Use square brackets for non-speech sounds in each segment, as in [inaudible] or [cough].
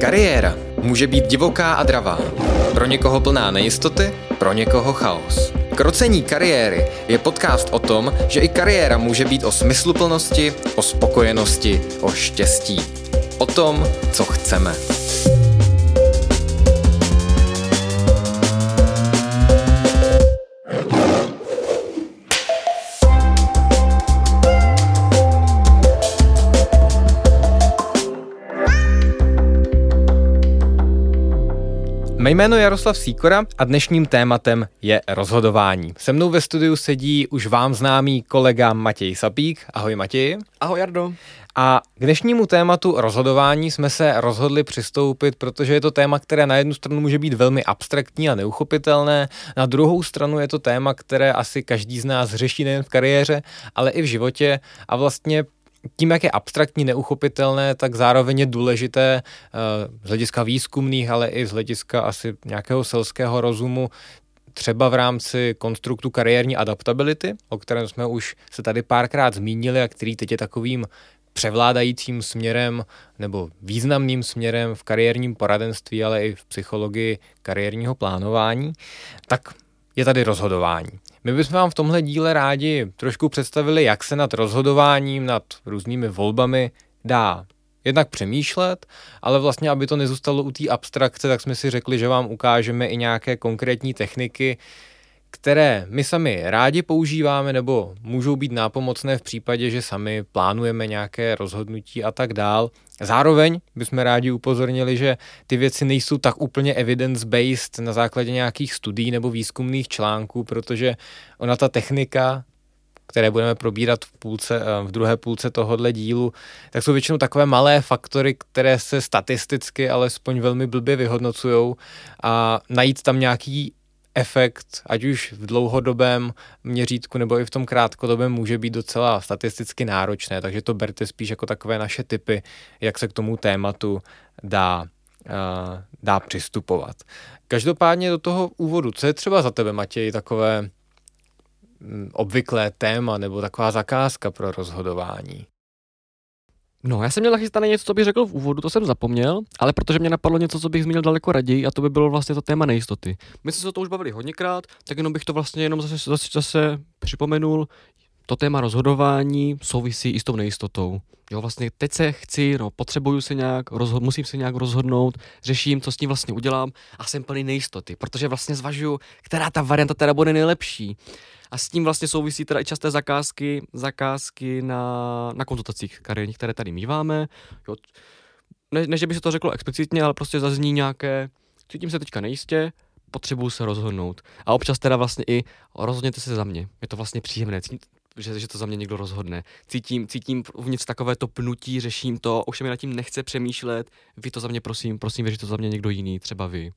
Kariéra může být divoká a dravá. Pro někoho plná nejistoty, pro někoho chaos. Krocení kariéry je podcast o tom, že i kariéra může být o smysluplnosti, o spokojenosti, o štěstí. O tom, co chceme. Mé jméno je Jaroslav Síkora a dnešním tématem je rozhodování. Se mnou ve studiu sedí už vám známý kolega Matěj Sapík. Ahoj Matěj. Ahoj Jardo. A k dnešnímu tématu rozhodování jsme se rozhodli přistoupit, protože je to téma, které na jednu stranu může být velmi abstraktní a neuchopitelné, na druhou stranu je to téma, které asi každý z nás řeší nejen v kariéře, ale i v životě a vlastně tím, jak je abstraktní, neuchopitelné, tak zároveň je důležité eh, z hlediska výzkumných, ale i z hlediska asi nějakého selského rozumu, třeba v rámci konstruktu kariérní adaptability, o kterém jsme už se tady párkrát zmínili a který teď je takovým převládajícím směrem nebo významným směrem v kariérním poradenství, ale i v psychologii kariérního plánování, tak je tady rozhodování. My bychom vám v tomhle díle rádi trošku představili, jak se nad rozhodováním, nad různými volbami dá jednak přemýšlet, ale vlastně, aby to nezůstalo u té abstrakce, tak jsme si řekli, že vám ukážeme i nějaké konkrétní techniky, které my sami rádi používáme nebo můžou být nápomocné v případě, že sami plánujeme nějaké rozhodnutí a tak dál. Zároveň bychom rádi upozornili, že ty věci nejsou tak úplně evidence-based na základě nějakých studií nebo výzkumných článků, protože ona ta technika, které budeme probírat v, půlce, eh, v druhé půlce tohohle dílu, tak jsou většinou takové malé faktory, které se statisticky alespoň velmi blbě vyhodnocují a najít tam nějaký efekt, ať už v dlouhodobém měřítku nebo i v tom krátkodobém, může být docela statisticky náročné, takže to berte spíš jako takové naše typy, jak se k tomu tématu dá, uh, dá přistupovat. Každopádně do toho úvodu, co je třeba za tebe, Matěj, takové mm, obvyklé téma nebo taková zakázka pro rozhodování? No, já jsem měl nachystané něco, co bych řekl v úvodu, to jsem zapomněl, ale protože mě napadlo něco, co bych zmínil daleko raději, a to by bylo vlastně to téma nejistoty. My jsme se o to už bavili hodněkrát, tak jenom bych to vlastně jenom zase, zase, zase připomenul. To téma rozhodování souvisí i s tou nejistotou. Jo, vlastně teď se chci, no, potřebuju se nějak, rozhod, musím se nějak rozhodnout, řeším, co s tím vlastně udělám a jsem plný nejistoty, protože vlastně zvažuju, která ta varianta teda bude nejlepší. A s tím vlastně souvisí teda i časté zakázky, zakázky na, na konzultacích kariérních, které tady míváme. Jo. Ne, ne, že by se to řeklo explicitně, ale prostě zazní nějaké, cítím se teďka nejistě, potřebuju se rozhodnout. A občas teda vlastně i rozhodněte se za mě. Je to vlastně příjemné, že, že to za mě někdo rozhodne. Cítím, cítím uvnitř takové to pnutí, řeším to, už mi nad tím nechce přemýšlet, vy to za mě prosím, prosím, věřte to za mě někdo jiný, třeba vy.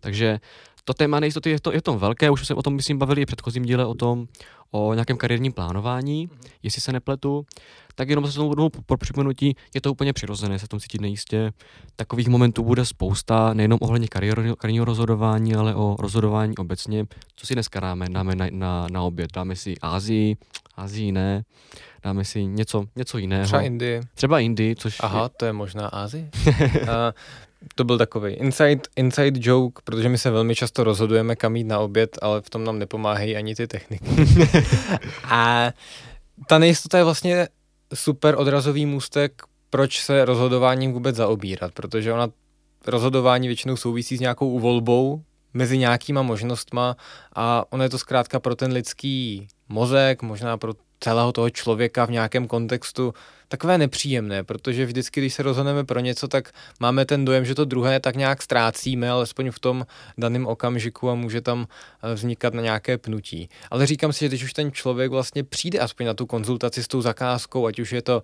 Takže to téma nejistoty je to, je to velké, už se o tom, myslím, bavili i v předchozím díle o tom, o nějakém kariérním plánování, mm-hmm. jestli se nepletu, tak jenom se tomu pro připomenutí, je to úplně přirozené se tom cítit nejistě. Takových momentů bude spousta, nejenom ohledně kariérního rozhodování, ale o rozhodování obecně. Co si dneska dáme? Dáme na, na, na oběd, dáme si Ázii, Ázii ne, dáme si něco, něco jiného. Třeba Indii. Třeba Indii, což Aha, je... to je možná Ázii. [laughs] to byl takový inside, inside joke, protože my se velmi často rozhodujeme, kam jít na oběd, ale v tom nám nepomáhají ani ty techniky. [laughs] a ta nejistota je vlastně super odrazový můstek, proč se rozhodováním vůbec zaobírat, protože ona rozhodování většinou souvisí s nějakou volbou mezi nějakýma možnostma a ono je to zkrátka pro ten lidský mozek, možná pro celého toho člověka v nějakém kontextu takové nepříjemné, protože vždycky, když se rozhodneme pro něco, tak máme ten dojem, že to druhé tak nějak ztrácíme, alespoň v tom daném okamžiku a může tam eh, vznikat na nějaké pnutí. Ale říkám si, že když už ten člověk vlastně přijde aspoň na tu konzultaci s tou zakázkou, ať už je to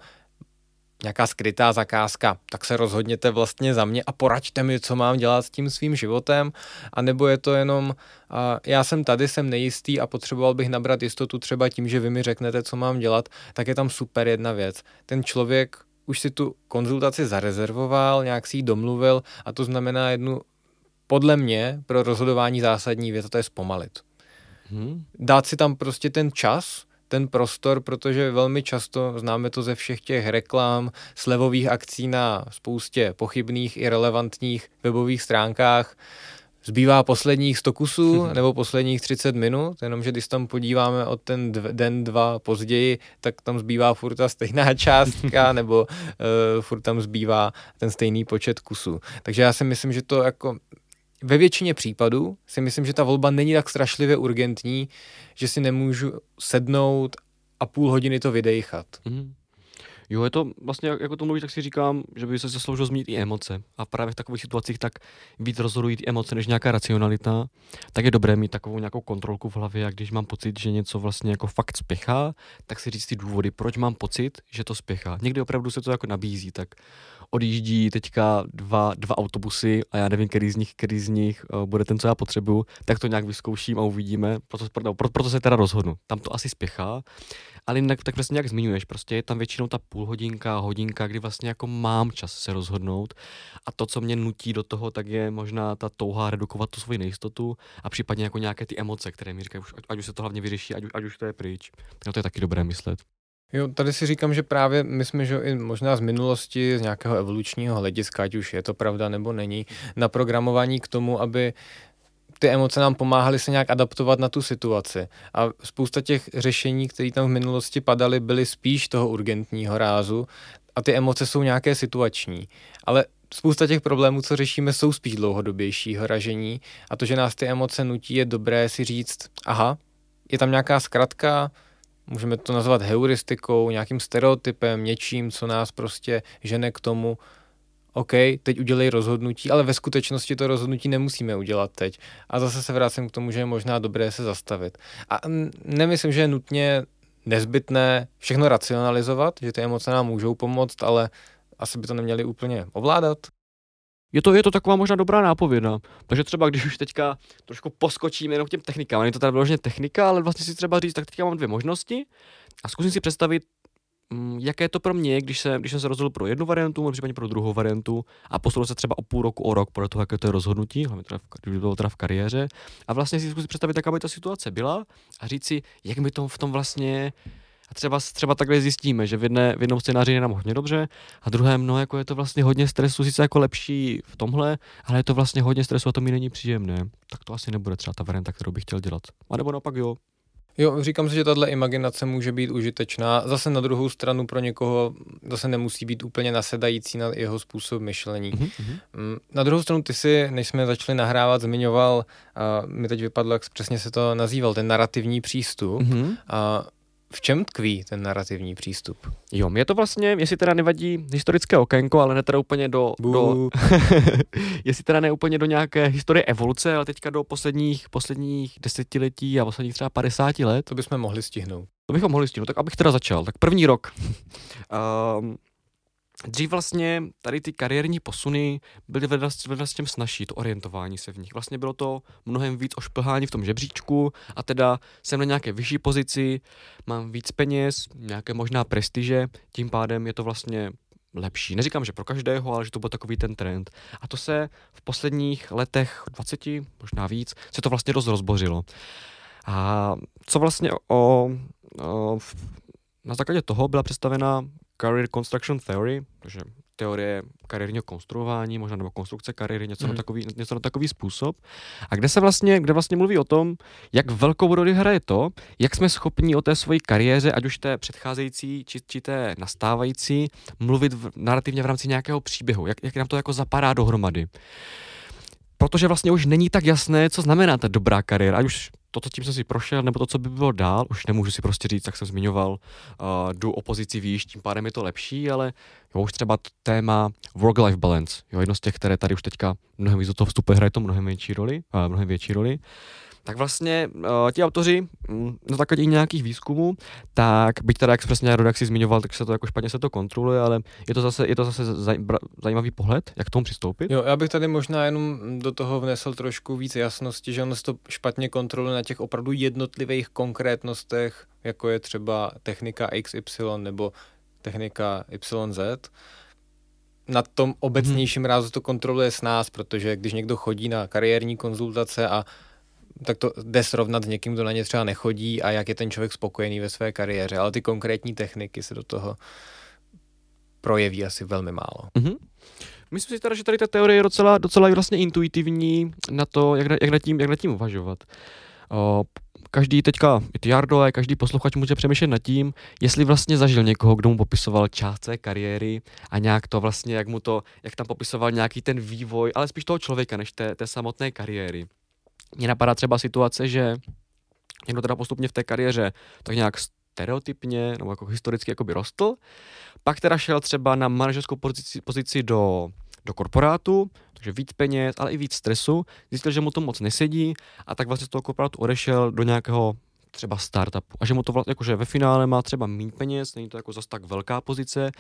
nějaká skrytá zakázka, tak se rozhodněte vlastně za mě a poraďte mi, co mám dělat s tím svým životem, a nebo je to jenom uh, já jsem tady, jsem nejistý a potřeboval bych nabrat jistotu třeba tím, že vy mi řeknete, co mám dělat, tak je tam super jedna věc. Ten člověk už si tu konzultaci zarezervoval, nějak si ji domluvil a to znamená jednu podle mě pro rozhodování zásadní věc, a to je zpomalit. Hmm. Dát si tam prostě ten čas, ten prostor, protože velmi často známe to ze všech těch reklam, slevových akcí na spoustě pochybných i relevantních webových stránkách, Zbývá posledních 100 kusů [laughs] nebo posledních 30 minut, jenomže když tam podíváme od ten dv, den, dva později, tak tam zbývá furt ta stejná [laughs] částka [laughs] nebo uh, furt tam zbývá ten stejný počet kusů. Takže já si myslím, že to jako ve většině případů si myslím, že ta volba není tak strašlivě urgentní, že si nemůžu sednout a půl hodiny to vydejchat. Mm. Jo, je to vlastně, jak, jako to mluví, tak si říkám, že by se zasloužil zmínit i emoce. A právě v takových situacích tak víc rozhodují ty emoce než nějaká racionalita. Tak je dobré mít takovou nějakou kontrolku v hlavě a když mám pocit, že něco vlastně jako fakt spěchá, tak si říct ty důvody, proč mám pocit, že to spěchá. Někdy opravdu se to jako nabízí, tak odjíždí teďka dva, dva autobusy a já nevím, který z nich, který z nich uh, bude ten, co já potřebuju, tak to nějak vyzkouším a uvidíme. Proto, proto, proto se teda rozhodnu. Tam to asi spěchá, ale jinak tak vlastně jak zmiňuješ, prostě je tam většinou ta půl hodinka, hodinka, kdy vlastně jako mám čas se rozhodnout a to, co mě nutí do toho, tak je možná ta touha redukovat tu svoji nejistotu a případně jako nějaké ty emoce, které mi říkají, ať, už se to hlavně vyřeší, ať, ať už to je pryč. No to je taky dobré myslet. Jo, tady si říkám, že právě my jsme že i možná z minulosti, z nějakého evolučního hlediska, ať už je to pravda nebo není, na programování k tomu, aby ty emoce nám pomáhaly se nějak adaptovat na tu situaci. A spousta těch řešení, které tam v minulosti padaly, byly spíš toho urgentního rázu a ty emoce jsou nějaké situační. Ale spousta těch problémů, co řešíme, jsou spíš dlouhodobějšího ražení a to, že nás ty emoce nutí, je dobré si říct, aha, je tam nějaká zkratka, můžeme to nazvat heuristikou, nějakým stereotypem, něčím, co nás prostě žene k tomu, OK, teď udělej rozhodnutí, ale ve skutečnosti to rozhodnutí nemusíme udělat teď. A zase se vracím k tomu, že je možná dobré se zastavit. A nemyslím, že je nutně nezbytné všechno racionalizovat, že ty emoce nám můžou pomoct, ale asi by to neměli úplně ovládat. Je to, je to taková možná dobrá nápověda. Takže třeba když už teďka trošku poskočíme jenom k těm technikám, není to teda vyloženě technika, ale vlastně si třeba říct, tak teďka mám dvě možnosti a zkusím si představit, mm, jaké to pro mě, když, se, když jsem se rozhodl pro jednu variantu, nebo případně pro druhou variantu a posunul se třeba o půl roku, o rok, podle toho, jaké to je rozhodnutí, hlavně teda v, když bylo teda v kariéře, a vlastně si zkusit představit, jaká by ta situace byla a říct si, jak by to v tom vlastně a třeba, třeba takhle zjistíme, že v, jedné, v jednom scénáři je nám hodně dobře a druhém, no jako je to vlastně hodně stresu, sice jako lepší v tomhle, ale je to vlastně hodně stresu a to mi není příjemné. Tak to asi nebude třeba ta varianta, kterou bych chtěl dělat. A nebo naopak jo. Jo, říkám si, že tahle imaginace může být užitečná. Zase na druhou stranu pro někoho zase nemusí být úplně nasedající na jeho způsob myšlení. Mm-hmm. Na druhou stranu ty si, než jsme začali nahrávat, zmiňoval, a mi teď vypadlo, jak přesně se to nazýval, ten narrativní přístup. Mm-hmm. A v čem tkví ten narrativní přístup? Jo, mě to vlastně, jestli teda nevadí historické okénko, ale ne teda úplně do, do [laughs] jestli teda ne úplně do nějaké historie evoluce, ale teďka do posledních, posledních desetiletí a posledních třeba 50 let. To bychom mohli stihnout. To bychom mohli stihnout, tak abych teda začal. Tak první rok. um, [laughs] Dřív vlastně tady ty kariérní posuny byly vedle, s těm snažší, to orientování se v nich. Vlastně bylo to mnohem víc o šplhání v tom žebříčku a teda jsem na nějaké vyšší pozici, mám víc peněz, nějaké možná prestiže, tím pádem je to vlastně lepší. Neříkám, že pro každého, ale že to byl takový ten trend. A to se v posledních letech, 20, možná víc, se to vlastně dost rozbořilo. A co vlastně o, o na základě toho byla představena Career Construction Theory, takže teorie kariérního konstruování, možná nebo konstrukce kariéry, něco, mm. na mhm. takový, něco na takový způsob. A kde se vlastně, kde vlastně mluví o tom, jak velkou roli hraje to, jak jsme schopni o té své kariéře, ať už té předcházející, či, či té nastávající, mluvit v, narrativně v rámci nějakého příběhu, jak, jak nám to jako zapadá dohromady protože vlastně už není tak jasné, co znamená ta dobrá kariéra, ať už to, co tím jsem si prošel, nebo to, co by bylo dál, už nemůžu si prostě říct, jak jsem zmiňoval, uh, jdu opozici výš, tím pádem je to lepší, ale jo, už třeba téma work-life balance, jo, jedno z těch, které tady už teďka mnohem víc do toho vstupuje, hraje to mnohem větší roli, uh, mnohem větší roli tak vlastně uh, ti autoři mm, na základě nějakých výzkumů, tak byť teda jak přesně jak si zmiňoval, tak se to jako špatně se to kontroluje, ale je to zase, je to zase zaj, bra, zajímavý pohled, jak k tomu přistoupit. Jo, já bych tady možná jenom do toho vnesl trošku víc jasnosti, že on se to špatně kontroluje na těch opravdu jednotlivých konkrétnostech, jako je třeba technika XY nebo technika YZ na tom obecnějším hmm. rázu to kontroluje s nás, protože když někdo chodí na kariérní konzultace a tak to jde srovnat s někým, kdo na ně třeba nechodí a jak je ten člověk spokojený ve své kariéře, ale ty konkrétní techniky se do toho projeví asi velmi málo. Mm-hmm. Myslím si teda, že tady ta teorie je docela, docela vlastně intuitivní na to, jak, jak, nad, tím, jak nad tím uvažovat. O, každý teďka, i ty Jardo, každý posluchač může přemýšlet nad tím, jestli vlastně zažil někoho, kdo mu popisoval část své kariéry a nějak to vlastně, jak mu to, jak tam popisoval nějaký ten vývoj, ale spíš toho člověka, než té, té samotné kariéry. Mně napadá třeba situace, že někdo teda postupně v té kariéře tak nějak stereotypně nebo jako historicky jakoby rostl, pak teda šel třeba na manažerskou pozici, pozici do, do korporátu, takže víc peněz, ale i víc stresu, zjistil, že mu to moc nesedí a tak vlastně z toho korporátu odešel do nějakého třeba startupu. A že mu to vlastně, jakože ve finále má třeba méně peněz, není to jako zase tak velká pozice,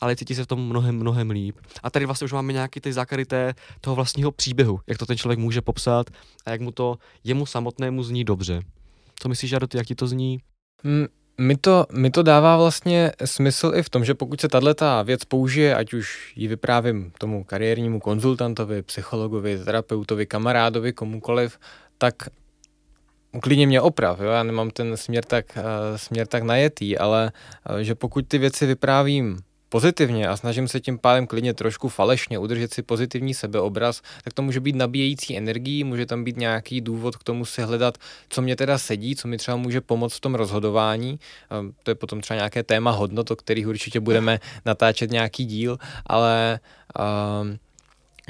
ale cítí se v tom mnohem, mnohem líp. A tady vlastně už máme nějaký ty základy té, toho vlastního příběhu, jak to ten člověk může popsat a jak mu to jemu samotnému zní dobře. Co myslíš, Jardo, jak ti to zní? Mm, mi to, mi to dává vlastně smysl i v tom, že pokud se tahle věc použije, ať už ji vyprávím tomu kariérnímu konzultantovi, psychologovi, terapeutovi, kamarádovi, komukoliv, tak klidně mě oprav, jo? já nemám ten směr tak, uh, směr tak najetý, ale uh, že pokud ty věci vyprávím pozitivně a snažím se tím pádem klidně trošku falešně udržet si pozitivní sebeobraz, tak to může být nabíjející energií, může tam být nějaký důvod k tomu si hledat, co mě teda sedí, co mi třeba může pomoct v tom rozhodování. To je potom třeba nějaké téma hodnot, o kterých určitě budeme natáčet nějaký díl, ale um,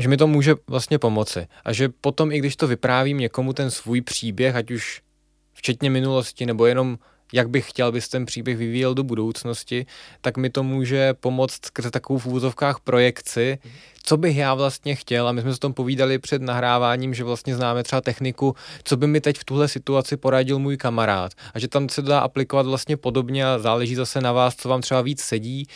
že mi to může vlastně pomoci. A že potom, i když to vyprávím někomu ten svůj příběh, ať už včetně minulosti, nebo jenom jak bych chtěl, aby ten příběh vyvíjel do budoucnosti, tak mi to může pomoct skrze takovou v úvozovkách projekci, co bych já vlastně chtěl a my jsme se o tom povídali před nahráváním, že vlastně známe třeba techniku, co by mi teď v tuhle situaci poradil můj kamarád a že tam se dá aplikovat vlastně podobně a záleží zase na vás, co vám třeba víc sedí.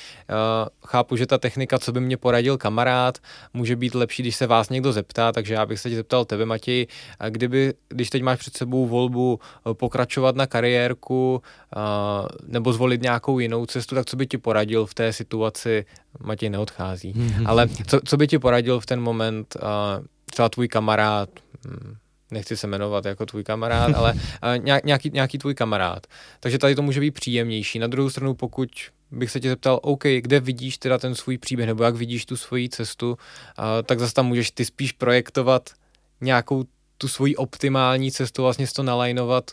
Chápu, že ta technika, co by mě poradil kamarád, může být lepší, když se vás někdo zeptá, takže já bych se tě zeptal tebe, Matěj, kdyby, když teď máš před sebou volbu eh, pokračovat na kariérku nebo zvolit nějakou jinou cestu, tak co by ti poradil v té situaci Matěj neodchází. Mhm. Ale co, co by ti poradil v ten moment uh, třeba tvůj kamarád, hm, nechci se jmenovat jako tvůj kamarád, [laughs] ale nějaký, nějaký tvůj kamarád. Takže tady to může být příjemnější. Na druhou stranu, pokud bych se tě zeptal, OK, kde vidíš teda ten svůj příběh, nebo jak vidíš tu svoji cestu, tak zase tam můžeš ty spíš projektovat nějakou tu svoji optimální cestu, vlastně to nalajnovat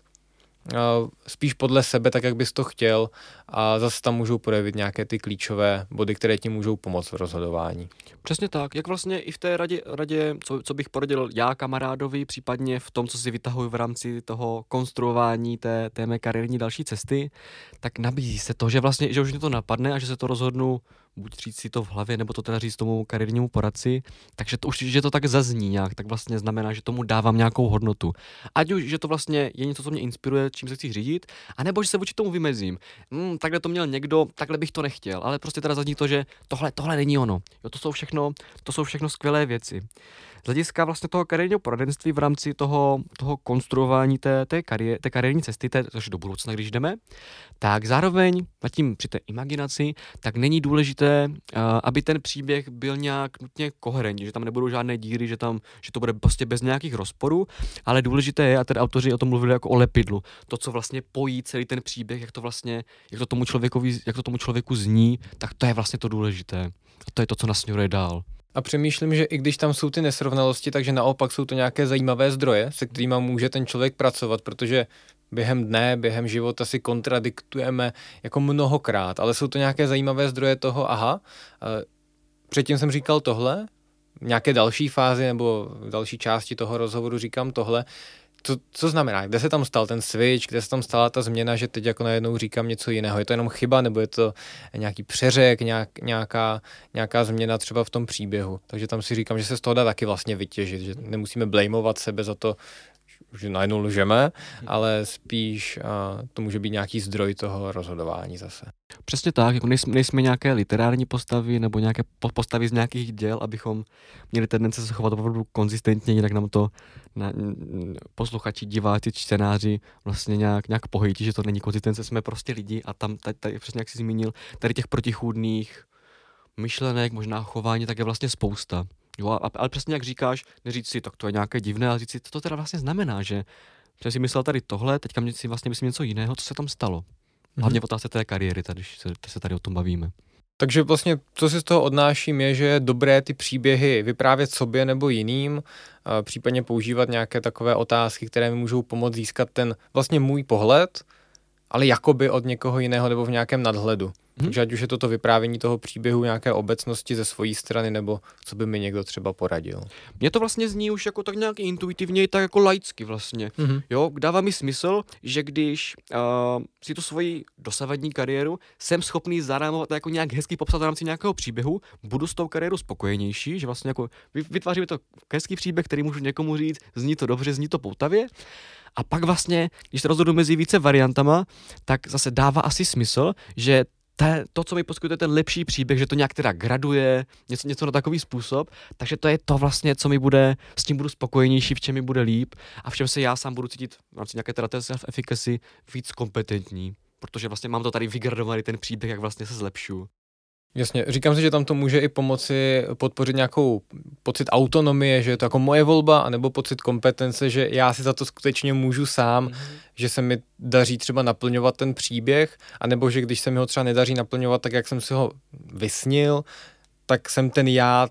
spíš podle sebe, tak jak bys to chtěl a zase tam můžou projevit nějaké ty klíčové body, které ti můžou pomoct v rozhodování. Přesně tak, jak vlastně i v té radě, radě co, co bych poradil já kamarádovi, případně v tom, co si vytahuji v rámci toho konstruování té, té mé kariérní další cesty, tak nabízí se to, že vlastně, že už mě to napadne a že se to rozhodnu buď říct si to v hlavě, nebo to teda říct tomu kariérnímu poradci, takže to už, že to tak zazní nějak, tak vlastně znamená, že tomu dávám nějakou hodnotu. Ať už, že to vlastně je něco, co mě inspiruje, čím se chci řídit, anebo že se vůči tomu vymezím. Hmm, takhle to měl někdo, takhle bych to nechtěl, ale prostě teda zazní to, že tohle, tohle není ono. Jo, to jsou všechno, to jsou všechno skvělé věci z hlediska vlastně toho kariérního poradenství v rámci toho, toho konstruování té, té, kariér, té kariérní cesty, té, do budoucna, když jdeme, tak zároveň tím při té imaginaci, tak není důležité, uh, aby ten příběh byl nějak nutně koherentní, že tam nebudou žádné díry, že, tam, že to bude prostě bez nějakých rozporů, ale důležité je, a tedy autoři o tom mluvili jako o lepidlu, to, co vlastně pojí celý ten příběh, jak to vlastně, jak to tomu, člověkovi, jak to tomu člověku zní, tak to je vlastně to důležité. A to je to, co nasměruje dál. A přemýšlím, že i když tam jsou ty nesrovnalosti, takže naopak jsou to nějaké zajímavé zdroje, se kterými může ten člověk pracovat, protože během dne, během života si kontradiktujeme jako mnohokrát, ale jsou to nějaké zajímavé zdroje toho, aha, předtím jsem říkal tohle, nějaké další fázi nebo v další části toho rozhovoru říkám tohle, co, co znamená, kde se tam stal ten switch, kde se tam stala ta změna, že teď jako najednou říkám něco jiného. Je to jenom chyba, nebo je to nějaký přeřek, nějak, nějaká, nějaká změna třeba v tom příběhu. Takže tam si říkám, že se z toho dá taky vlastně vytěžit, že nemusíme blameovat sebe za to, že najednou lžeme, ale spíš uh, to může být nějaký zdroj toho rozhodování zase. Přesně tak, jako nejsme, nejsme nějaké literární postavy nebo nějaké postavy z nějakých děl, abychom měli tendence se chovat opravdu konzistentně, jinak nám to na, posluchači, diváci, čtenáři vlastně nějak, nějak pohejtí, že to není konzistence, jsme prostě lidi a tam, tady, tady přesně jak jsi zmínil, tady těch protichůdných myšlenek, možná chování, tak je vlastně spousta. Jo, ale přesně jak říkáš, neříct si, tak to je nějaké divné, ale říct si, co to teda vlastně znamená, že jsem si myslel tady tohle, teďka mě si vlastně myslím něco jiného, co se tam stalo. Hlavně v otázce té kariéry, tady, když se, se tady o tom bavíme. Takže vlastně, co si z toho odnáším, je, že je dobré ty příběhy vyprávět sobě nebo jiným, případně používat nějaké takové otázky, které mi můžou pomoct získat ten vlastně můj pohled, ale jakoby od někoho jiného nebo v nějakém nadhledu. Hmm. Takže ať už je to to vyprávění toho příběhu nějaké obecnosti ze své strany, nebo co by mi někdo třeba poradil. Mně to vlastně zní už jako tak nějak intuitivně, tak jako laicky vlastně. Hmm. Jo, dává mi smysl, že když uh, si tu svoji dosavadní kariéru jsem schopný zarámovat jako nějak hezky popsat v rámci nějakého příběhu, budu s tou kariérou spokojenější, že vlastně jako vytváří to hezký příběh, který můžu někomu říct, zní to dobře, zní to poutavě. A pak vlastně, když se rozhodu mezi více variantama, tak zase dává asi smysl, že te, to, co mi poskytuje ten lepší příběh, že to nějak teda graduje, něco, něco na takový způsob, takže to je to vlastně, co mi bude, s tím budu spokojenější, v čem mi bude líp a v čem se já sám budu cítit v rámci nějaké teda self-efficacy víc kompetentní, protože vlastně mám to tady vygradovaný ten příběh, jak vlastně se zlepšu. Jasně, říkám si, že tam to může i pomoci podpořit nějakou pocit autonomie, že je to jako moje volba, anebo pocit kompetence, že já si za to skutečně můžu sám, mm-hmm. že se mi daří třeba naplňovat ten příběh, anebo že když se mi ho třeba nedaří naplňovat tak, jak jsem si ho vysnil, tak jsem ten já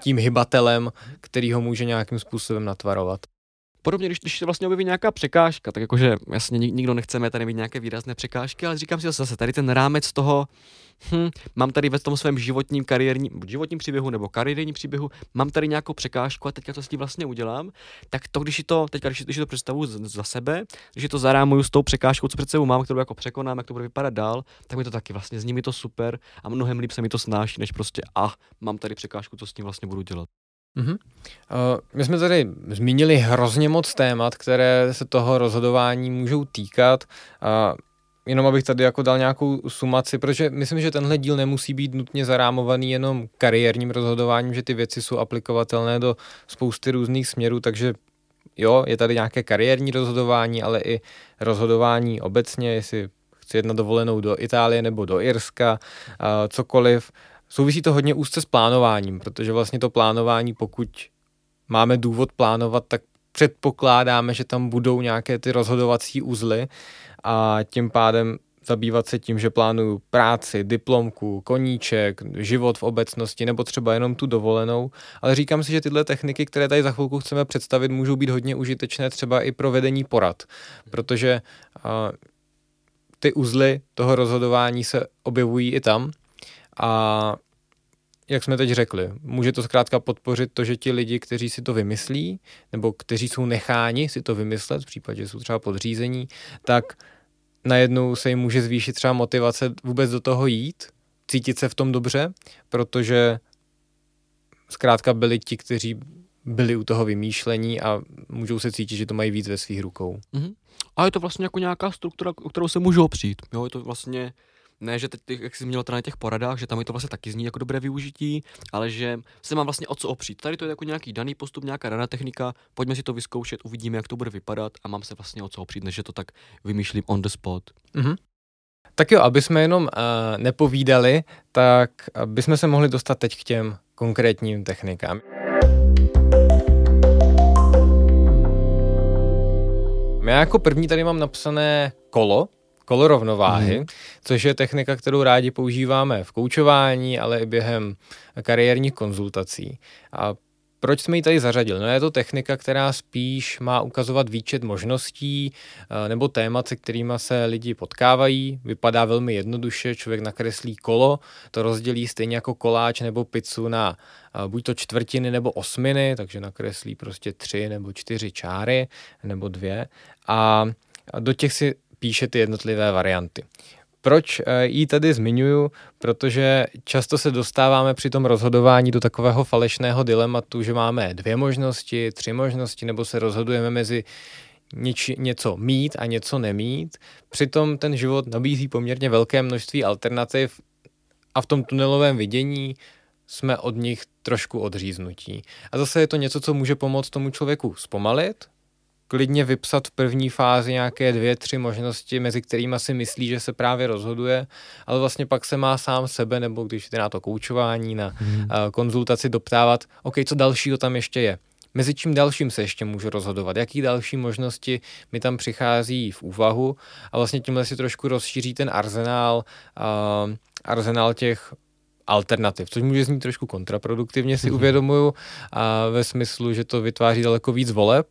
tím hybatelem, který ho může nějakým způsobem natvarovat. Podobně, když, když se vlastně objeví nějaká překážka, tak jakože jasně nikdo nechceme tady mít nějaké výrazné překážky, ale říkám si zase, tady ten rámec toho, hm, mám tady ve tom svém životním kariérním, životním příběhu nebo kariérním příběhu, mám tady nějakou překážku a teďka co s tím vlastně udělám, tak to, když to, teďka, když, když to představu za sebe, když to zarámuju s tou překážkou, co před sebou mám, kterou jako překonám, jak to bude vypadat dál, tak mi to taky vlastně zní mi to super a mnohem líp se mi to snáší, než prostě, a ah, mám tady překážku, co s tím vlastně budu dělat. Mm-hmm. My jsme tady zmínili hrozně moc témat, které se toho rozhodování můžou týkat. Jenom abych tady jako dal nějakou sumaci, protože myslím, že tenhle díl nemusí být nutně zarámovaný jenom kariérním rozhodováním, že ty věci jsou aplikovatelné do spousty různých směrů, takže jo, je tady nějaké kariérní rozhodování, ale i rozhodování obecně, jestli chci jet na dovolenou do Itálie nebo do Irska, cokoliv. Souvisí to hodně úzce s plánováním, protože vlastně to plánování, pokud máme důvod plánovat, tak předpokládáme, že tam budou nějaké ty rozhodovací uzly a tím pádem zabývat se tím, že plánuju práci, diplomku, koníček, život v obecnosti nebo třeba jenom tu dovolenou, ale říkám si, že tyhle techniky, které tady za chvilku chceme představit, můžou být hodně užitečné třeba i pro vedení porad, protože uh, ty uzly toho rozhodování se objevují i tam a jak jsme teď řekli, může to zkrátka podpořit to, že ti lidi, kteří si to vymyslí, nebo kteří jsou necháni si to vymyslet, v případě, že jsou třeba podřízení, tak najednou se jim může zvýšit třeba motivace vůbec do toho jít, cítit se v tom dobře, protože zkrátka byli ti, kteří byli u toho vymýšlení a můžou se cítit, že to mají víc ve svých rukou. Mm-hmm. A je to vlastně jako nějaká struktura, o kterou se můžou opřít. Jo, je to vlastně ne, že teď, jak jsi zmínil na těch poradách, že tam je to vlastně taky zní jako dobré využití, ale že se mám vlastně o co opřít. Tady to je jako nějaký daný postup, nějaká daná technika, pojďme si to vyzkoušet, uvidíme, jak to bude vypadat a mám se vlastně o co opřít, než to tak vymýšlím on the spot. Mm-hmm. Tak jo, aby jsme jenom uh, nepovídali, tak bychom se mohli dostat teď k těm konkrétním technikám. Já jako první tady mám napsané kolo, kolo rovnováhy, mm. což je technika, kterou rádi používáme v koučování, ale i během kariérních konzultací. A proč jsme ji tady zařadili? No je to technika, která spíš má ukazovat výčet možností eh, nebo témat, se kterými se lidi potkávají. Vypadá velmi jednoduše, člověk nakreslí kolo, to rozdělí stejně jako koláč nebo pizzu na eh, buď to čtvrtiny nebo osminy, takže nakreslí prostě tři nebo čtyři čáry nebo dvě a do těch si píše ty jednotlivé varianty. Proč eh, ji tady zmiňuju? Protože často se dostáváme při tom rozhodování do takového falešného dilematu, že máme dvě možnosti, tři možnosti, nebo se rozhodujeme mezi něč, něco mít a něco nemít. Přitom ten život nabízí poměrně velké množství alternativ a v tom tunelovém vidění jsme od nich trošku odříznutí. A zase je to něco, co může pomoct tomu člověku zpomalit, klidně vypsat v první fázi nějaké dvě, tři možnosti, mezi kterými si myslí, že se právě rozhoduje, ale vlastně pak se má sám sebe, nebo když jde na to koučování, na hmm. konzultaci doptávat, OK, co dalšího tam ještě je. mezi čím dalším se ještě můžu rozhodovat, jaký další možnosti mi tam přichází v úvahu a vlastně tímhle si trošku rozšíří ten arzenál, uh, arzenál těch alternativ, což může znít trošku kontraproduktivně, si mm-hmm. uvědomuju, a ve smyslu, že to vytváří daleko víc voleb,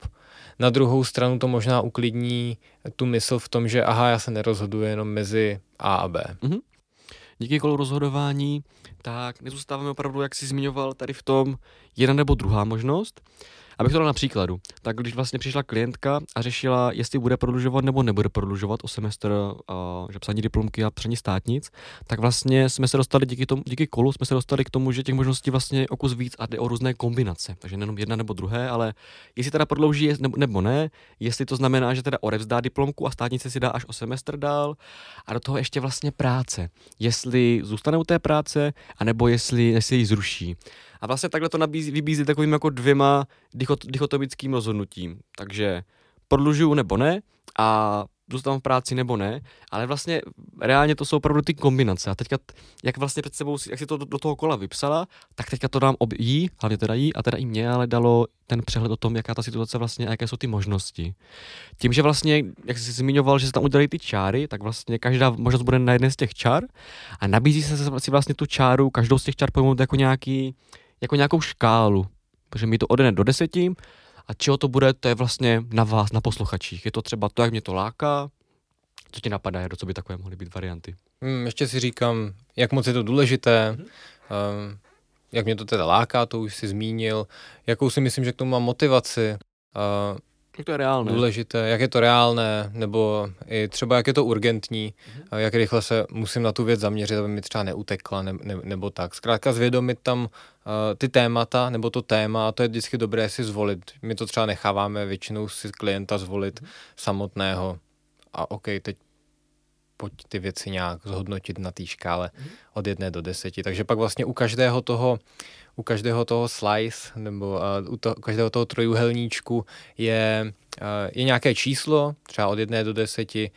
na druhou stranu to možná uklidní tu mysl v tom, že aha, já se nerozhoduji jenom mezi A a B. Mm-hmm. Díky kolu rozhodování, tak nezůstáváme opravdu, jak jsi zmiňoval, tady v tom jedna nebo druhá možnost. Abych to dal na příkladu, tak když vlastně přišla klientka a řešila, jestli bude prodlužovat nebo nebude prodlužovat o semestr uh, že psaní diplomky a psaní státnic, tak vlastně jsme se dostali díky, tomu, díky kolu jsme se dostali k tomu, že těch možností vlastně o kus víc a jde o různé kombinace. Takže nejenom jedna nebo druhé, ale jestli teda prodlouží nebo, ne, jestli to znamená, že teda odevzdá diplomku a státnice si dá až o semestr dál a do toho ještě vlastně práce. Jestli zůstane u té práce, anebo jestli, jestli ji zruší. A vlastně takhle to nabízí, vybízí takovým jako dvěma dichot, dichotomickým rozhodnutím. Takže prodlužuju nebo ne a zůstávám v práci nebo ne, ale vlastně reálně to jsou opravdu ty kombinace. A teďka, jak vlastně před sebou, jak si to do, do toho kola vypsala, tak teďka to dám ob, jí, hlavně teda jí a teda i mě, ale dalo ten přehled o tom, jaká ta situace vlastně a jaké jsou ty možnosti. Tím, že vlastně, jak jsi zmiňoval, že se tam udělají ty čáry, tak vlastně každá možnost bude na jedné z těch čár a nabízí se si vlastně tu čáru, každou z těch čár pojmout jako nějaký, jako nějakou škálu, protože mi to odene do deseti a čeho to bude, to je vlastně na vás, na posluchačích. Je to třeba to, jak mě to láká, co ti napadá, do co by takové mohly být varianty? Hmm, ještě si říkám, jak moc je to důležité, mm-hmm. um, jak mě to teda láká, to už si zmínil, jakou si myslím, že k tomu mám motivaci. Uh, jak to je reálné. Důležité, jak je to reálné, nebo i třeba jak je to urgentní, mm-hmm. jak rychle se musím na tu věc zaměřit, aby mi třeba neutekla, ne, ne, nebo tak. Zkrátka zvědomit tam uh, ty témata, nebo to téma, a to je vždycky dobré si zvolit. My to třeba necháváme většinou si klienta zvolit mm-hmm. samotného. A OK, teď pojď ty věci nějak zhodnotit na té škále mm-hmm. od jedné do deseti. Takže pak vlastně u každého toho u každého toho slice nebo uh, u, to, u každého toho trojuhelníčku je, uh, je nějaké číslo, třeba od jedné do deseti,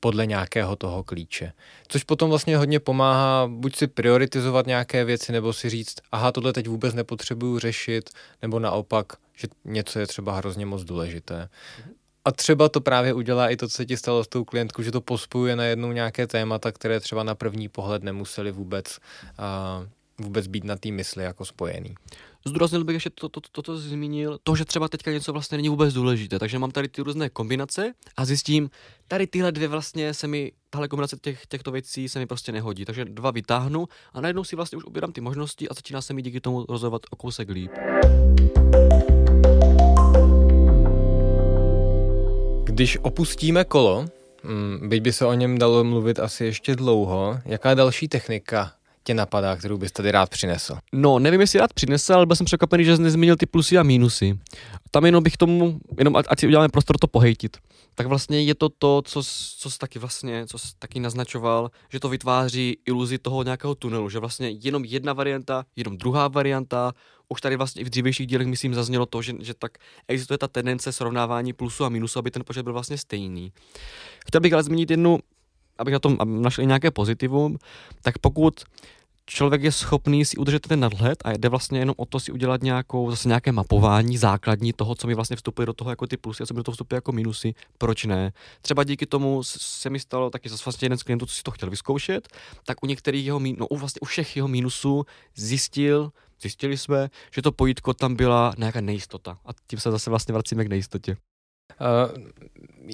podle nějakého toho klíče. Což potom vlastně hodně pomáhá buď si prioritizovat nějaké věci, nebo si říct, aha, tohle teď vůbec nepotřebuju řešit, nebo naopak, že něco je třeba hrozně moc důležité. A třeba to právě udělá i to, co se ti stalo s tou klientkou, že to pospojuje na jednou nějaké témata, které třeba na první pohled nemuseli vůbec uh, vůbec být na té mysli jako spojený. Zdůraznil bych ještě to, to, to, to, zmínil, to, že třeba teďka něco vlastně není vůbec důležité, takže mám tady ty různé kombinace a zjistím, tady tyhle dvě vlastně se mi, tahle kombinace těch, těchto věcí se mi prostě nehodí, takže dva vytáhnu a najednou si vlastně už obírám ty možnosti a začíná se mi díky tomu rozhodovat o kousek líp. Když opustíme kolo, mm, byť by se o něm dalo mluvit asi ještě dlouho, jaká další technika tě napadá, kterou bys tady rád přinesl? No, nevím, jestli rád přinesl, ale byl jsem překvapený, že jsi nezmínil ty plusy a mínusy. Tam jenom bych tomu, jenom ať si uděláme prostor to pohejtit. Tak vlastně je to to, co, co jsi taky vlastně, co jsi taky naznačoval, že to vytváří iluzi toho nějakého tunelu, že vlastně jenom jedna varianta, jenom druhá varianta, už tady vlastně i v dřívějších dílech, myslím, zaznělo to, že, že tak existuje ta tendence srovnávání plusu a minusu, aby ten počet byl vlastně stejný. Chtěl bych ale zmínit jednu abych na tom našel nějaké pozitivum, tak pokud člověk je schopný si udržet ten nadhled a jde vlastně jenom o to si udělat nějakou, zase nějaké mapování základní toho, co mi vlastně vstupuje do toho jako ty plusy a co mi do toho vstupuje jako minusy, proč ne. Třeba díky tomu se mi stalo taky zase vlastně jeden z klientů, co si to chtěl vyzkoušet, tak u některých jeho, no vlastně u všech jeho minusů zjistil, zjistili jsme, že to pojítko tam byla nějaká nejistota. A tím se zase vlastně vracíme k nejistotě. Uh,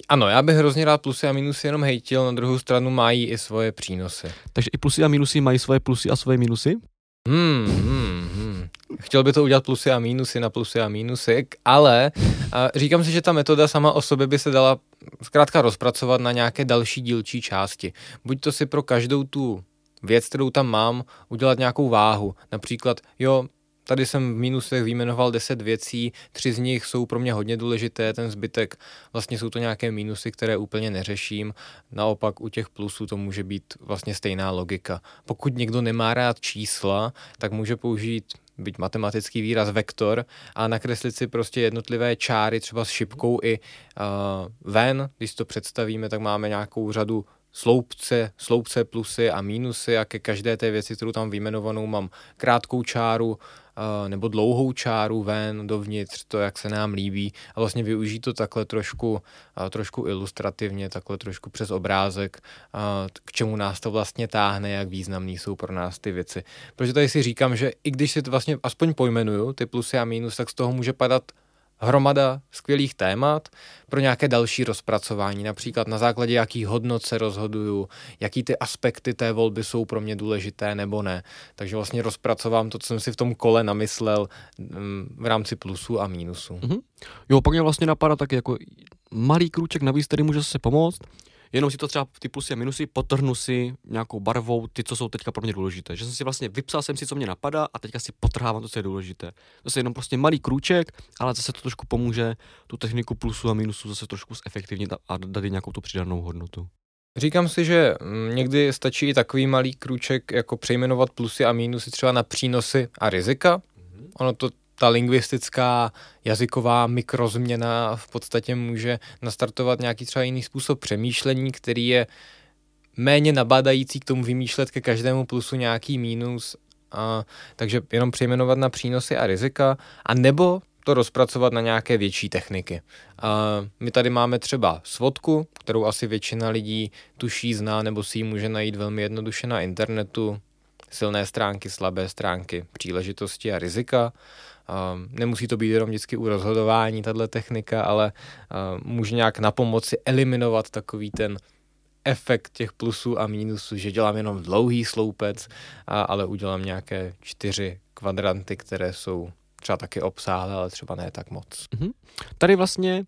ano, já bych hrozně rád plusy a minusy jenom hejtil, na druhou stranu mají i svoje přínosy. Takže i plusy a minusy mají svoje plusy a svoje minusy? Hmm, hmm, hmm. Chtěl by to udělat plusy a minusy na plusy a minusy, ale uh, říkám si, že ta metoda sama o sobě by se dala zkrátka rozpracovat na nějaké další dílčí části. Buď to si pro každou tu věc, kterou tam mám, udělat nějakou váhu. Například, jo, Tady jsem v mínusech vyjmenoval 10 věcí, tři z nich jsou pro mě hodně důležité, ten zbytek vlastně jsou to nějaké mínusy, které úplně neřeším. Naopak u těch plusů to může být vlastně stejná logika. Pokud někdo nemá rád čísla, tak může použít byť matematický výraz vektor a nakreslit si prostě jednotlivé čáry třeba s šipkou i uh, ven, když to představíme, tak máme nějakou řadu sloupce, sloupce plusy a mínusy a ke každé té věci, kterou tam vyjmenovanou, mám krátkou čáru, nebo dlouhou čáru ven, dovnitř, to, jak se nám líbí a vlastně využít to takhle trošku, trošku ilustrativně, takhle trošku přes obrázek, k čemu nás to vlastně táhne, jak významný jsou pro nás ty věci. Protože tady si říkám, že i když si to vlastně aspoň pojmenuju, ty plusy a mínus, tak z toho může padat hromada skvělých témat pro nějaké další rozpracování, například na základě jakých hodnot se rozhoduju, jaký ty aspekty té volby jsou pro mě důležité nebo ne. Takže vlastně rozpracovám to, co jsem si v tom kole namyslel mm, v rámci plusů a mínusů. Mm-hmm. Jo, pak mě vlastně napadá taky jako malý krůček navíc, který může se pomoct, jenom si to třeba ty plusy a minusy potrhnu si nějakou barvou ty, co jsou teďka pro mě důležité. Že jsem si vlastně vypsal jsem si, co mě napadá a teďka si potrhávám to, co je důležité. To je jenom prostě malý krůček, ale zase to trošku pomůže tu techniku plusu a minusu zase trošku zefektivnit a dát nějakou tu přidanou hodnotu. Říkám si, že mm, někdy stačí i takový malý krůček, jako přejmenovat plusy a mínusy třeba na přínosy a rizika. Mhm. Ono to ta lingvistická jazyková mikrozměna v podstatě může nastartovat nějaký třeba jiný způsob přemýšlení, který je méně nabádající k tomu vymýšlet ke každému plusu nějaký mínus, a, takže jenom přejmenovat na přínosy a rizika, a nebo to rozpracovat na nějaké větší techniky. A my tady máme třeba svodku, kterou asi většina lidí tuší, zná nebo si ji může najít velmi jednoduše na internetu. Silné stránky, slabé stránky, příležitosti a rizika. Um, nemusí to být jenom vždycky u rozhodování, tahle technika, ale uh, může nějak na pomoci eliminovat takový ten efekt těch plusů a mínusů, že dělám jenom dlouhý sloupec, a, ale udělám nějaké čtyři kvadranty, které jsou třeba taky obsáhlé, ale třeba ne tak moc. Mm-hmm. Tady vlastně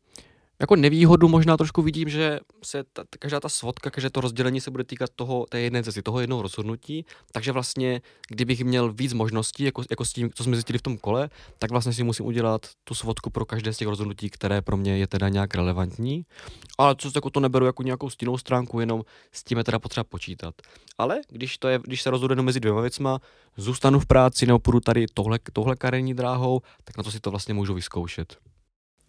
jako nevýhodu možná trošku vidím, že se ta, každá ta svodka, každé to rozdělení se bude týkat toho, té jedné cesty, toho jednoho rozhodnutí, takže vlastně, kdybych měl víc možností, jako, jako s tím, co jsme zjistili v tom kole, tak vlastně si musím udělat tu svodku pro každé z těch rozhodnutí, které pro mě je teda nějak relevantní. Ale co jako to neberu jako nějakou stinnou stránku, jenom s tím je teda potřeba počítat. Ale když, to je, když se rozhodnu mezi dvěma věcma, zůstanu v práci nebo půjdu tady tohle, tohle karenní dráhou, tak na to si to vlastně můžu vyzkoušet.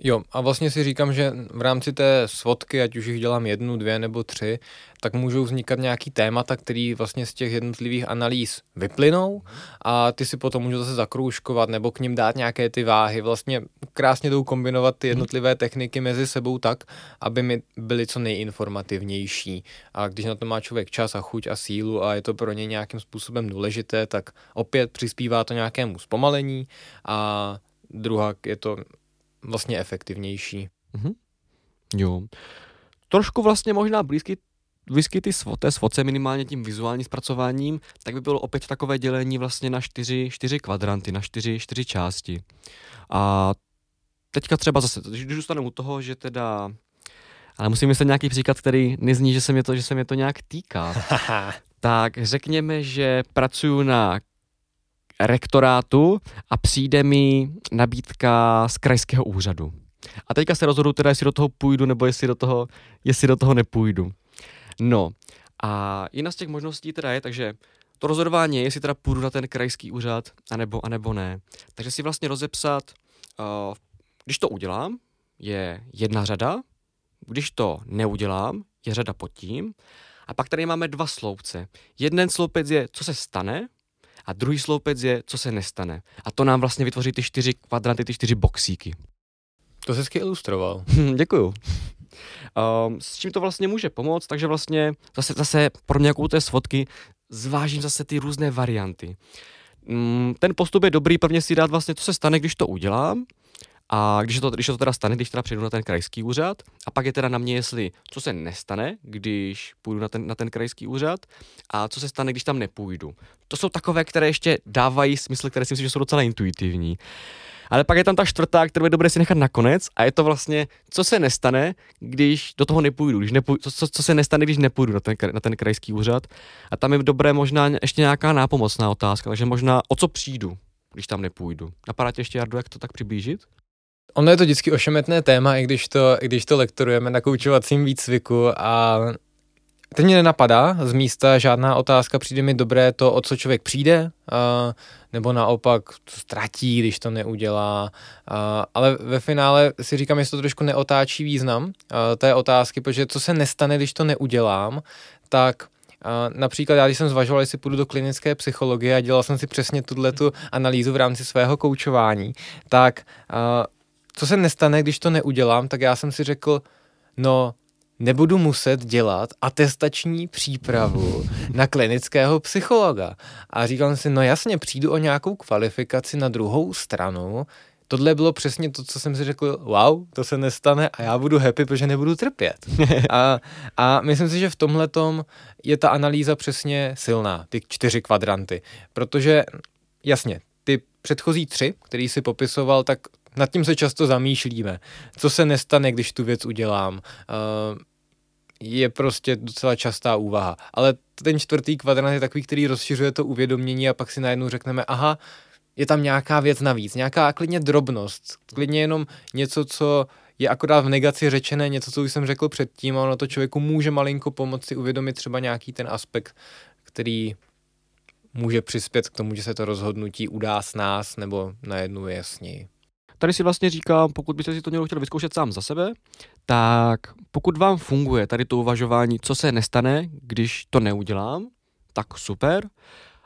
Jo, a vlastně si říkám, že v rámci té svodky, ať už jich dělám jednu, dvě nebo tři, tak můžou vznikat nějaký témata, který vlastně z těch jednotlivých analýz vyplynou a ty si potom můžu zase zakroužkovat nebo k ním dát nějaké ty váhy. Vlastně krásně jdou kombinovat ty jednotlivé techniky mezi sebou tak, aby mi byly co nejinformativnější. A když na to má člověk čas a chuť a sílu a je to pro ně nějakým způsobem důležité, tak opět přispívá to nějakému zpomalení a druhá je to vlastně efektivnější. Mm-hmm. Jo. Trošku vlastně možná blízký blízký ty té svoce minimálně tím vizuálním zpracováním, tak by bylo opět takové dělení vlastně na čtyři, čtyři kvadranty, na čtyři, čtyři části. A teďka třeba zase, když zůstanu u toho, že teda ale musím myslet nějaký příklad, který nezní, že se mě to, že se mě to nějak týká. [laughs] tak řekněme, že pracuji na rektorátu a přijde mi nabídka z krajského úřadu. A teďka se rozhodu teda, jestli do toho půjdu, nebo jestli do toho, jestli do toho nepůjdu. No, a jedna z těch možností teda je, takže to rozhodování je, jestli teda půjdu na ten krajský úřad, anebo, anebo ne. Takže si vlastně rozepsat, uh, když to udělám, je jedna řada, když to neudělám, je řada pod tím. A pak tady máme dva sloupce. Jeden sloupec je, co se stane, a druhý sloupec je, co se nestane. A to nám vlastně vytvoří ty čtyři kvadranty, ty čtyři boxíky. To se hezky ilustroval. [laughs] Děkuju. Um, s čím to vlastně může pomoct, takže vlastně zase, zase pro nějakou té svodky zvážím zase ty různé varianty. Um, ten postup je dobrý prvně si dát vlastně, co se stane, když to udělám, a když to, když to teda stane, když teda přijdu na ten krajský úřad, a pak je teda na mě, jestli co se nestane, když půjdu na ten, na ten krajský úřad, a co se stane, když tam nepůjdu. To jsou takové, které ještě dávají smysl, které si myslím, že jsou docela intuitivní. Ale pak je tam ta čtvrtá, kterou je dobré si nechat nakonec a je to vlastně, co se nestane, když do toho nepůjdu, když nepůjdu, co, co, se nestane, když nepůjdu na ten, na ten krajský úřad. A tam je dobré možná ještě nějaká nápomocná otázka, takže možná o co přijdu, když tam nepůjdu. Napadá tě ještě, Jardu, jak to tak přiblížit? Ono je to vždycky ošemetné téma, i když to, i když to lektorujeme na koučovacím výcviku a teď mě nenapadá z místa žádná otázka, přijde mi dobré to, o co člověk přijde, uh, nebo naopak to ztratí, když to neudělá. Uh, ale ve finále si říkám, jestli to trošku neotáčí význam uh, té otázky, protože co se nestane, když to neudělám, tak například já, když jsem zvažoval, jestli půjdu do klinické psychologie a dělal jsem si přesně tuhle tu analýzu v rámci svého koučování, tak co se nestane, když to neudělám, tak já jsem si řekl, no nebudu muset dělat atestační přípravu na klinického psychologa. A říkal jsem si, no jasně, přijdu o nějakou kvalifikaci na druhou stranu, tohle bylo přesně to, co jsem si řekl, wow, to se nestane a já budu happy, protože nebudu trpět. [laughs] a, a myslím si, že v tomhle je ta analýza přesně silná, ty čtyři kvadranty, protože jasně, ty předchozí tři, který si popisoval, tak nad tím se často zamýšlíme. Co se nestane, když tu věc udělám? Uh, je prostě docela častá úvaha. Ale ten čtvrtý kvadrant je takový, který rozšiřuje to uvědomění a pak si najednou řekneme, aha, je tam nějaká věc navíc, nějaká klidně drobnost, klidně jenom něco, co je akorát v negaci řečené, něco, co už jsem řekl předtím a ono to člověku může malinko pomoci uvědomit třeba nějaký ten aspekt, který může přispět k tomu, že se to rozhodnutí udá s nás nebo najednou je jasněji. Tady si vlastně říkám, pokud byste si to někdo chtěl vyzkoušet sám za sebe, tak pokud vám funguje tady to uvažování, co se nestane, když to neudělám, tak super.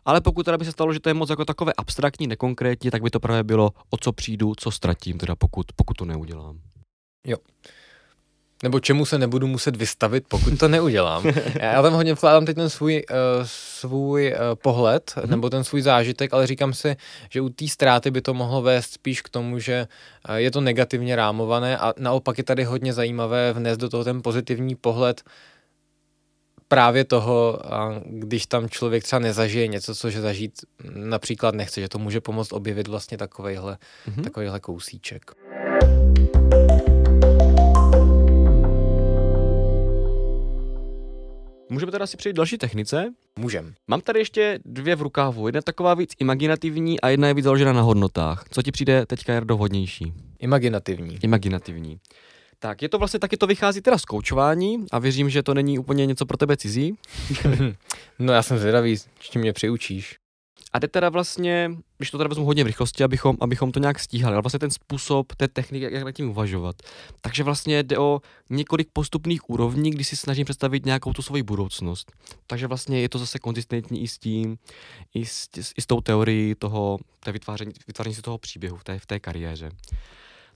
Ale pokud teda by se stalo, že to je moc jako takové abstraktní, nekonkrétní, tak by to právě bylo, o co přijdu, co ztratím, teda pokud, pokud to neudělám. Jo. Nebo čemu se nebudu muset vystavit, pokud to neudělám. Já tam hodně vkládám teď ten svůj, uh, svůj uh, pohled, mm-hmm. nebo ten svůj zážitek, ale říkám si, že u té ztráty by to mohlo vést spíš k tomu, že uh, je to negativně rámované a naopak je tady hodně zajímavé vnést do toho ten pozitivní pohled právě toho, když tam člověk třeba nezažije něco, co že zažít například nechce, že to může pomoct objevit vlastně takovejhle, mm-hmm. takovejhle kousíček. Můžeme teda si přejít další technice? Můžem. Mám tady ještě dvě v rukávu. Jedna taková víc imaginativní a jedna je víc založena na hodnotách. Co ti přijde teďka Jardo vhodnější? Imaginativní. Imaginativní. Tak, je to vlastně taky to vychází teda z koučování a věřím, že to není úplně něco pro tebe cizí. [laughs] no já jsem zvědavý, čím mě přiučíš. A jde teda vlastně, když to teda vezmu hodně v rychlosti, abychom, abychom to nějak stíhali, ale vlastně ten způsob, té techniky, jak, nad tím uvažovat. Takže vlastně jde o několik postupných úrovní, kdy si snažím představit nějakou tu svoji budoucnost. Takže vlastně je to zase konzistentní i s tím, i s, i s tou teorií toho, té vytváření, vytváření si toho příběhu v té, v té kariéře.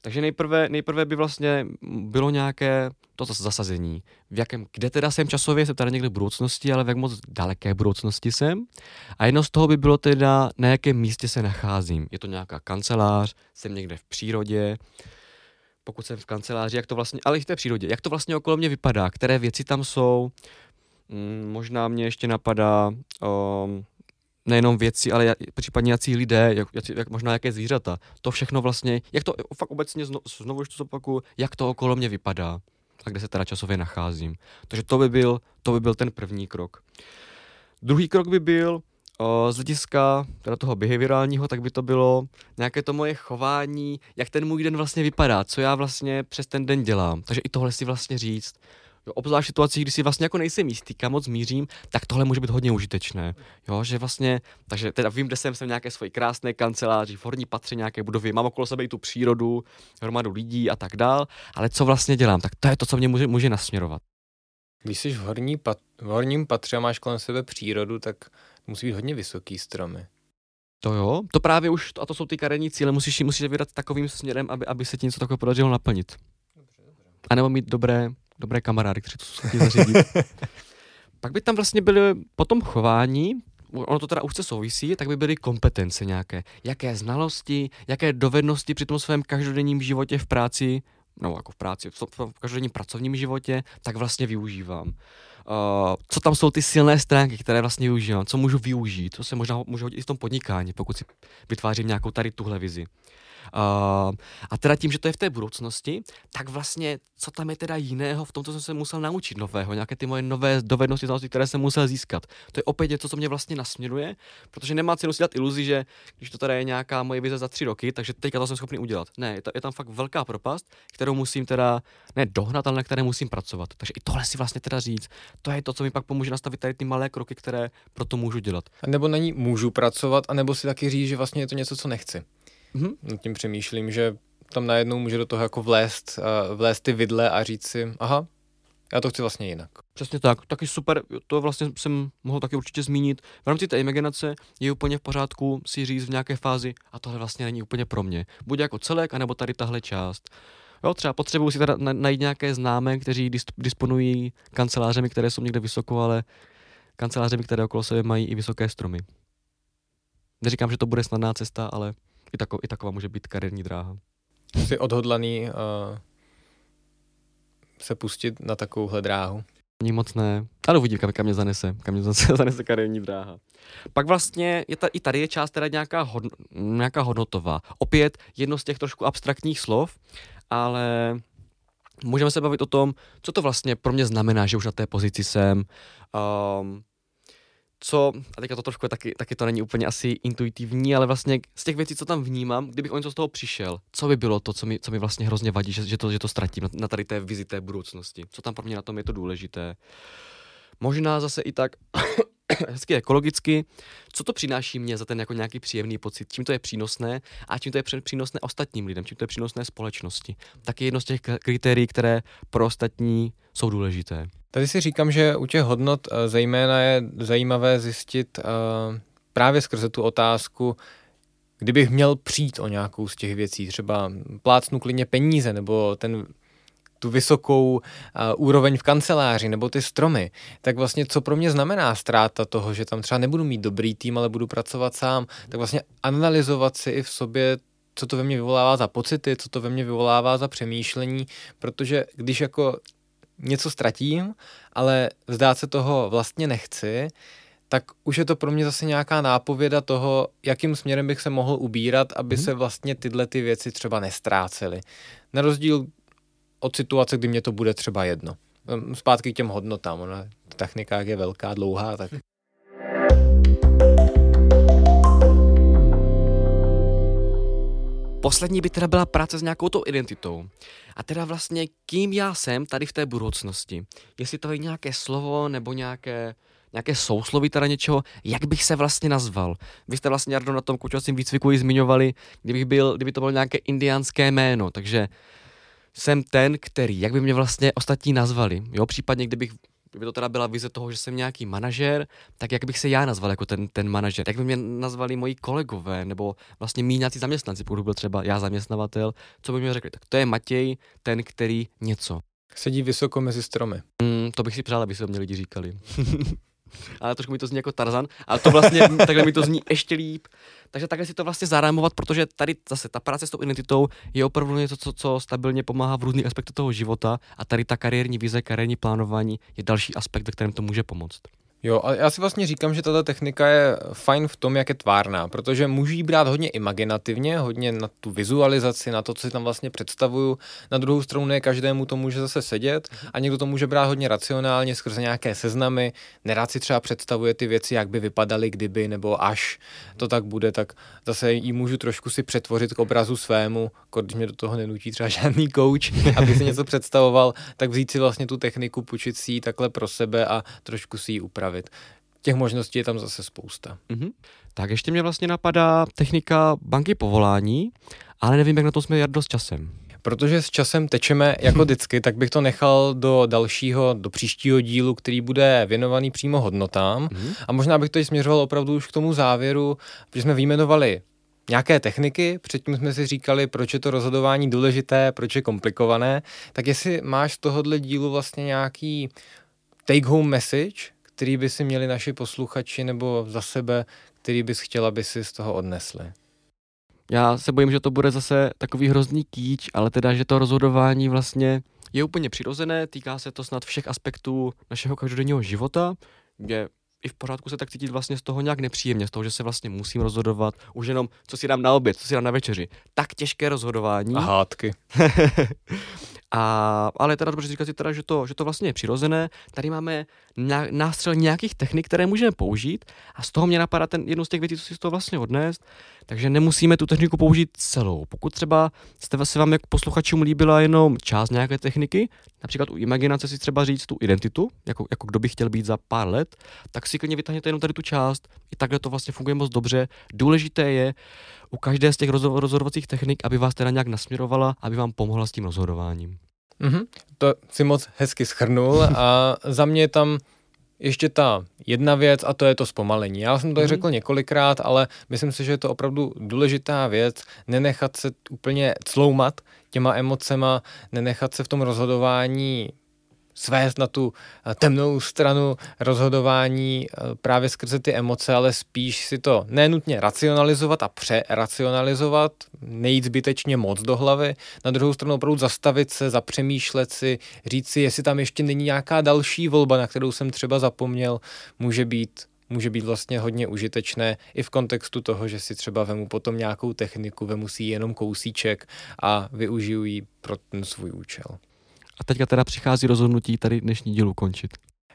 Takže nejprve, nejprve by vlastně bylo nějaké to zasazení. V jakém, kde teda jsem časově, jsem tady někde v budoucnosti, ale v jak moc daleké budoucnosti jsem. A jedno z toho by bylo teda, na jakém místě se nacházím. Je to nějaká kancelář, jsem někde v přírodě, pokud jsem v kanceláři, jak to vlastně, ale i v té přírodě, jak to vlastně okolo mě vypadá, které věci tam jsou, mm, možná mě ještě napadá, um, nejenom věci, ale případně jací lidé, jak, jak, jak možná jaké zvířata. To všechno vlastně, jak to fakt obecně znovu, znovu ještě zopakuju, jak to okolo mě vypadá a kde se teda časově nacházím. Takže to by byl, to by byl ten první krok. Druhý krok by byl, o, z hlediska teda toho behaviorálního, tak by to bylo nějaké to moje chování, jak ten můj den vlastně vypadá, co já vlastně přes ten den dělám. Takže i tohle si vlastně říct. Jo, obzvlášť v situacích, kdy si vlastně jako nejsem jistý, kam moc mířím, tak tohle může být hodně užitečné. Jo, že vlastně, takže teda vím, kde jsem, jsem v nějaké svoji krásné kanceláři, v horní patře nějaké budovy, mám okolo sebe i tu přírodu, hromadu lidí a tak dál, ale co vlastně dělám, tak to je to, co mě může, může nasměrovat. Když jsi v, horní pat, v horním patře a máš kolem sebe přírodu, tak musí být hodně vysoký stromy. To jo, to právě už, a to jsou ty karenní cíle, musíš, musíš vydat takovým směrem, aby, aby se ti něco takového podařilo naplnit. Dobře, dobře. A nebo mít dobré dobré kamarády, kteří to schopni zařídit. [laughs] Pak by tam vlastně byly potom chování, ono to teda už se souvisí, tak by byly kompetence nějaké. Jaké znalosti, jaké dovednosti při tom svém každodenním životě v práci, no jako v práci, v každodenním pracovním životě, tak vlastně využívám. Uh, co tam jsou ty silné stránky, které vlastně využívám, co můžu využít, co se možná můžu hodit i v tom podnikání, pokud si vytvářím nějakou tady tuhle vizi. Uh, a teda tím, že to je v té budoucnosti, tak vlastně, co tam je teda jiného, v tom, co jsem se musel naučit nového, nějaké ty moje nové dovednosti, znalosti, které jsem musel získat. To je opět něco, co mě vlastně nasměruje, protože nemá cenu si dát iluzi, že když to tady je nějaká moje vize za tři roky, takže teďka to jsem schopný udělat. Ne, je, to, je tam fakt velká propast, kterou musím teda ne dohnat, ale na které musím pracovat. Takže i tohle si vlastně teda říct, to je to, co mi pak pomůže nastavit tady ty malé kroky, které pro to můžu dělat. A nebo na ní můžu pracovat, anebo si taky říct, že vlastně je to něco, co nechci. Mm-hmm. Nad tím přemýšlím, že tam najednou může do toho jako vlézt, uh, vlézt ty vidle a říct si, aha, já to chci vlastně jinak. Přesně tak, taky super, to vlastně jsem mohl taky určitě zmínit. V rámci té imaginace je úplně v pořádku si říct v nějaké fázi, a tohle vlastně není úplně pro mě. Buď jako celek, anebo tady tahle část. Jo, třeba potřebuji si teda najít nějaké známé, kteří disponují kancelářemi, které jsou někde vysoko, ale kancelářemi, které okolo sebe mají i vysoké stromy. Neříkám, že to bude snadná cesta, ale i, tako, i taková může být kariérní dráha. Jsi odhodlaný uh, se pustit na takovouhle dráhu? Ani moc ne, ale uvidím, kam, kam mě zanese, kam mě zanese, [laughs] zanese kariérní dráha. Pak vlastně je ta, i tady je část teda nějaká, hodno, nějaká hodnotová. Opět jedno z těch trošku abstraktních slov, ale můžeme se bavit o tom, co to vlastně pro mě znamená, že už na té pozici jsem, um, co, a teďka to trošku taky, taky to není úplně asi intuitivní, ale vlastně z těch věcí, co tam vnímám, kdybych o něco z toho přišel, co by bylo to, co mi, co mi vlastně hrozně vadí, že, že, to, že to ztratím na, na tady té vizi té budoucnosti. Co tam pro mě na tom je to důležité. Možná zase i tak hezky ekologicky, co to přináší mě za ten jako nějaký příjemný pocit, čím to je přínosné a čím to je přínosné ostatním lidem, čím to je přínosné společnosti. Tak je jedno z těch kritérií, které pro ostatní jsou důležité. Tady si říkám, že u těch hodnot eh, zejména je zajímavé zjistit uh, právě skrze tu otázku, kdybych měl přijít o nějakou z těch věcí, třeba plácnu klidně peníze, nebo ten tu vysokou uh, úroveň v kanceláři nebo ty stromy, tak vlastně co pro mě znamená ztráta toho, že tam třeba nebudu mít dobrý tým, ale budu pracovat sám, tak vlastně analyzovat si i v sobě co to ve mně vyvolává za pocity, co to ve mně vyvolává za přemýšlení, protože když jako něco ztratím, ale vzdát se toho vlastně nechci, tak už je to pro mě zase nějaká nápověda toho, jakým směrem bych se mohl ubírat, aby hmm. se vlastně tyhle ty věci třeba nestrácely. Na rozdíl od situace, kdy mě to bude třeba jedno. Ehm, zpátky k těm hodnotám. Ona technika je velká, dlouhá, tak Poslední by teda byla práce s nějakou tou identitou. A teda vlastně kým já jsem tady v té budoucnosti. Jestli to je nějaké slovo nebo nějaké, nějaké sousloví teda něčeho, jak bych se vlastně nazval. Vy jste vlastně Jardo na tom kučovacím výcviku i zmiňovali, kdybych byl, kdyby to bylo nějaké indiánské jméno, takže jsem ten, který, jak by mě vlastně ostatní nazvali. Jo, případně kdybych kdyby to teda byla vize toho, že jsem nějaký manažer, tak jak bych se já nazval jako ten, ten manažer? Jak by mě nazvali moji kolegové nebo vlastně mý nějací zaměstnanci, pokud byl třeba já zaměstnavatel, co by mi řekli? Tak to je Matěj, ten, který něco. Sedí vysoko mezi stromy. Mm, to bych si přál, aby se o mě lidi říkali. [laughs] ale trošku mi to zní jako Tarzan, ale to vlastně [laughs] takhle mi to zní ještě líp. Takže takhle si to vlastně zarámovat, protože tady zase ta práce s tou identitou je opravdu něco, co, co stabilně pomáhá v různých aspektech toho života a tady ta kariérní vize, kariérní plánování je další aspekt, ve kterém to může pomoct. Jo, a já si vlastně říkám, že tato technika je fajn v tom, jak je tvárná, protože můžu ji brát hodně imaginativně, hodně na tu vizualizaci, na to, co si tam vlastně představuju. Na druhou stranu ne každému to může zase sedět a někdo to může brát hodně racionálně skrze nějaké seznamy. Nerád si třeba představuje ty věci, jak by vypadaly, kdyby nebo až to tak bude, tak zase ji můžu trošku si přetvořit k obrazu svému, když mě do toho nenutí třeba [laughs] žádný coach, aby si něco představoval, tak vzít si vlastně tu techniku, půjčit si ji takhle pro sebe a trošku si ji upravit bavit. Těch možností je tam zase spousta. Mm-hmm. Tak ještě mě vlastně napadá technika banky povolání, ale nevím, jak na to jsme Jardo s časem. Protože s časem tečeme jako [clears throat] vždycky, tak bych to nechal do dalšího, do příštího dílu, který bude věnovaný přímo hodnotám. Mm-hmm. A možná bych to směřoval opravdu už k tomu závěru, protože jsme vyjmenovali nějaké techniky, předtím jsme si říkali, proč je to rozhodování důležité, proč je komplikované, tak jestli máš z tohohle dílu vlastně nějaký take home message, který by si měli naši posluchači nebo za sebe, který bys chtěla, aby si z toho odnesli? Já se bojím, že to bude zase takový hrozný kýč, ale teda, že to rozhodování vlastně je úplně přirozené, týká se to snad všech aspektů našeho každodenního života, kde i v pořádku se tak cítit vlastně z toho nějak nepříjemně, z toho, že se vlastně musím rozhodovat už jenom, co si dám na oběd, co si dám na večeři. Tak těžké rozhodování. A hádky. [laughs] A, ale teda dobře říkat si teda, že to, že to vlastně je přirozené. Tady máme nástřel nějakých technik, které můžeme použít a z toho mě napadá ten jednu z těch věcí, co si z toho vlastně odnést. Takže nemusíme tu techniku použít celou. Pokud třeba jste se vám jako posluchačům líbila jenom část nějaké techniky, například u imaginace si třeba říct tu identitu, jako, jako kdo by chtěl být za pár let, tak si klidně vytáhněte jenom tady tu část. I takhle to vlastně funguje moc dobře. Důležité je u každé z těch rozhodovacích technik, aby vás teda nějak nasměrovala, aby vám pomohla s tím rozhodováním. Mm-hmm. To si moc hezky schrnul a [laughs] za mě je tam ještě ta jedna věc a to je to zpomalení. Já jsem to mm. řekl několikrát, ale myslím si, že je to opravdu důležitá věc, nenechat se úplně cloumat těma emocema, nenechat se v tom rozhodování svést na tu eh, temnou stranu rozhodování eh, právě skrze ty emoce, ale spíš si to nenutně racionalizovat a přeracionalizovat, nejít zbytečně moc do hlavy, na druhou stranu opravdu zastavit se, zapřemýšlet si, říct si, jestli tam ještě není nějaká další volba, na kterou jsem třeba zapomněl, může být může být vlastně hodně užitečné i v kontextu toho, že si třeba vemu potom nějakou techniku, vemu si jenom kousíček a využiju ji pro ten svůj účel. A teďka teda přichází rozhodnutí tady dnešní dílu končit.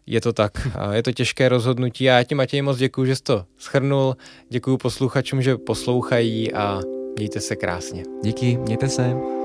Je to tak. Je to těžké rozhodnutí a já ti Matěj moc děkuji, že jsi to schrnul. Děkuji posluchačům, že poslouchají a mějte se krásně. Díky, mějte se.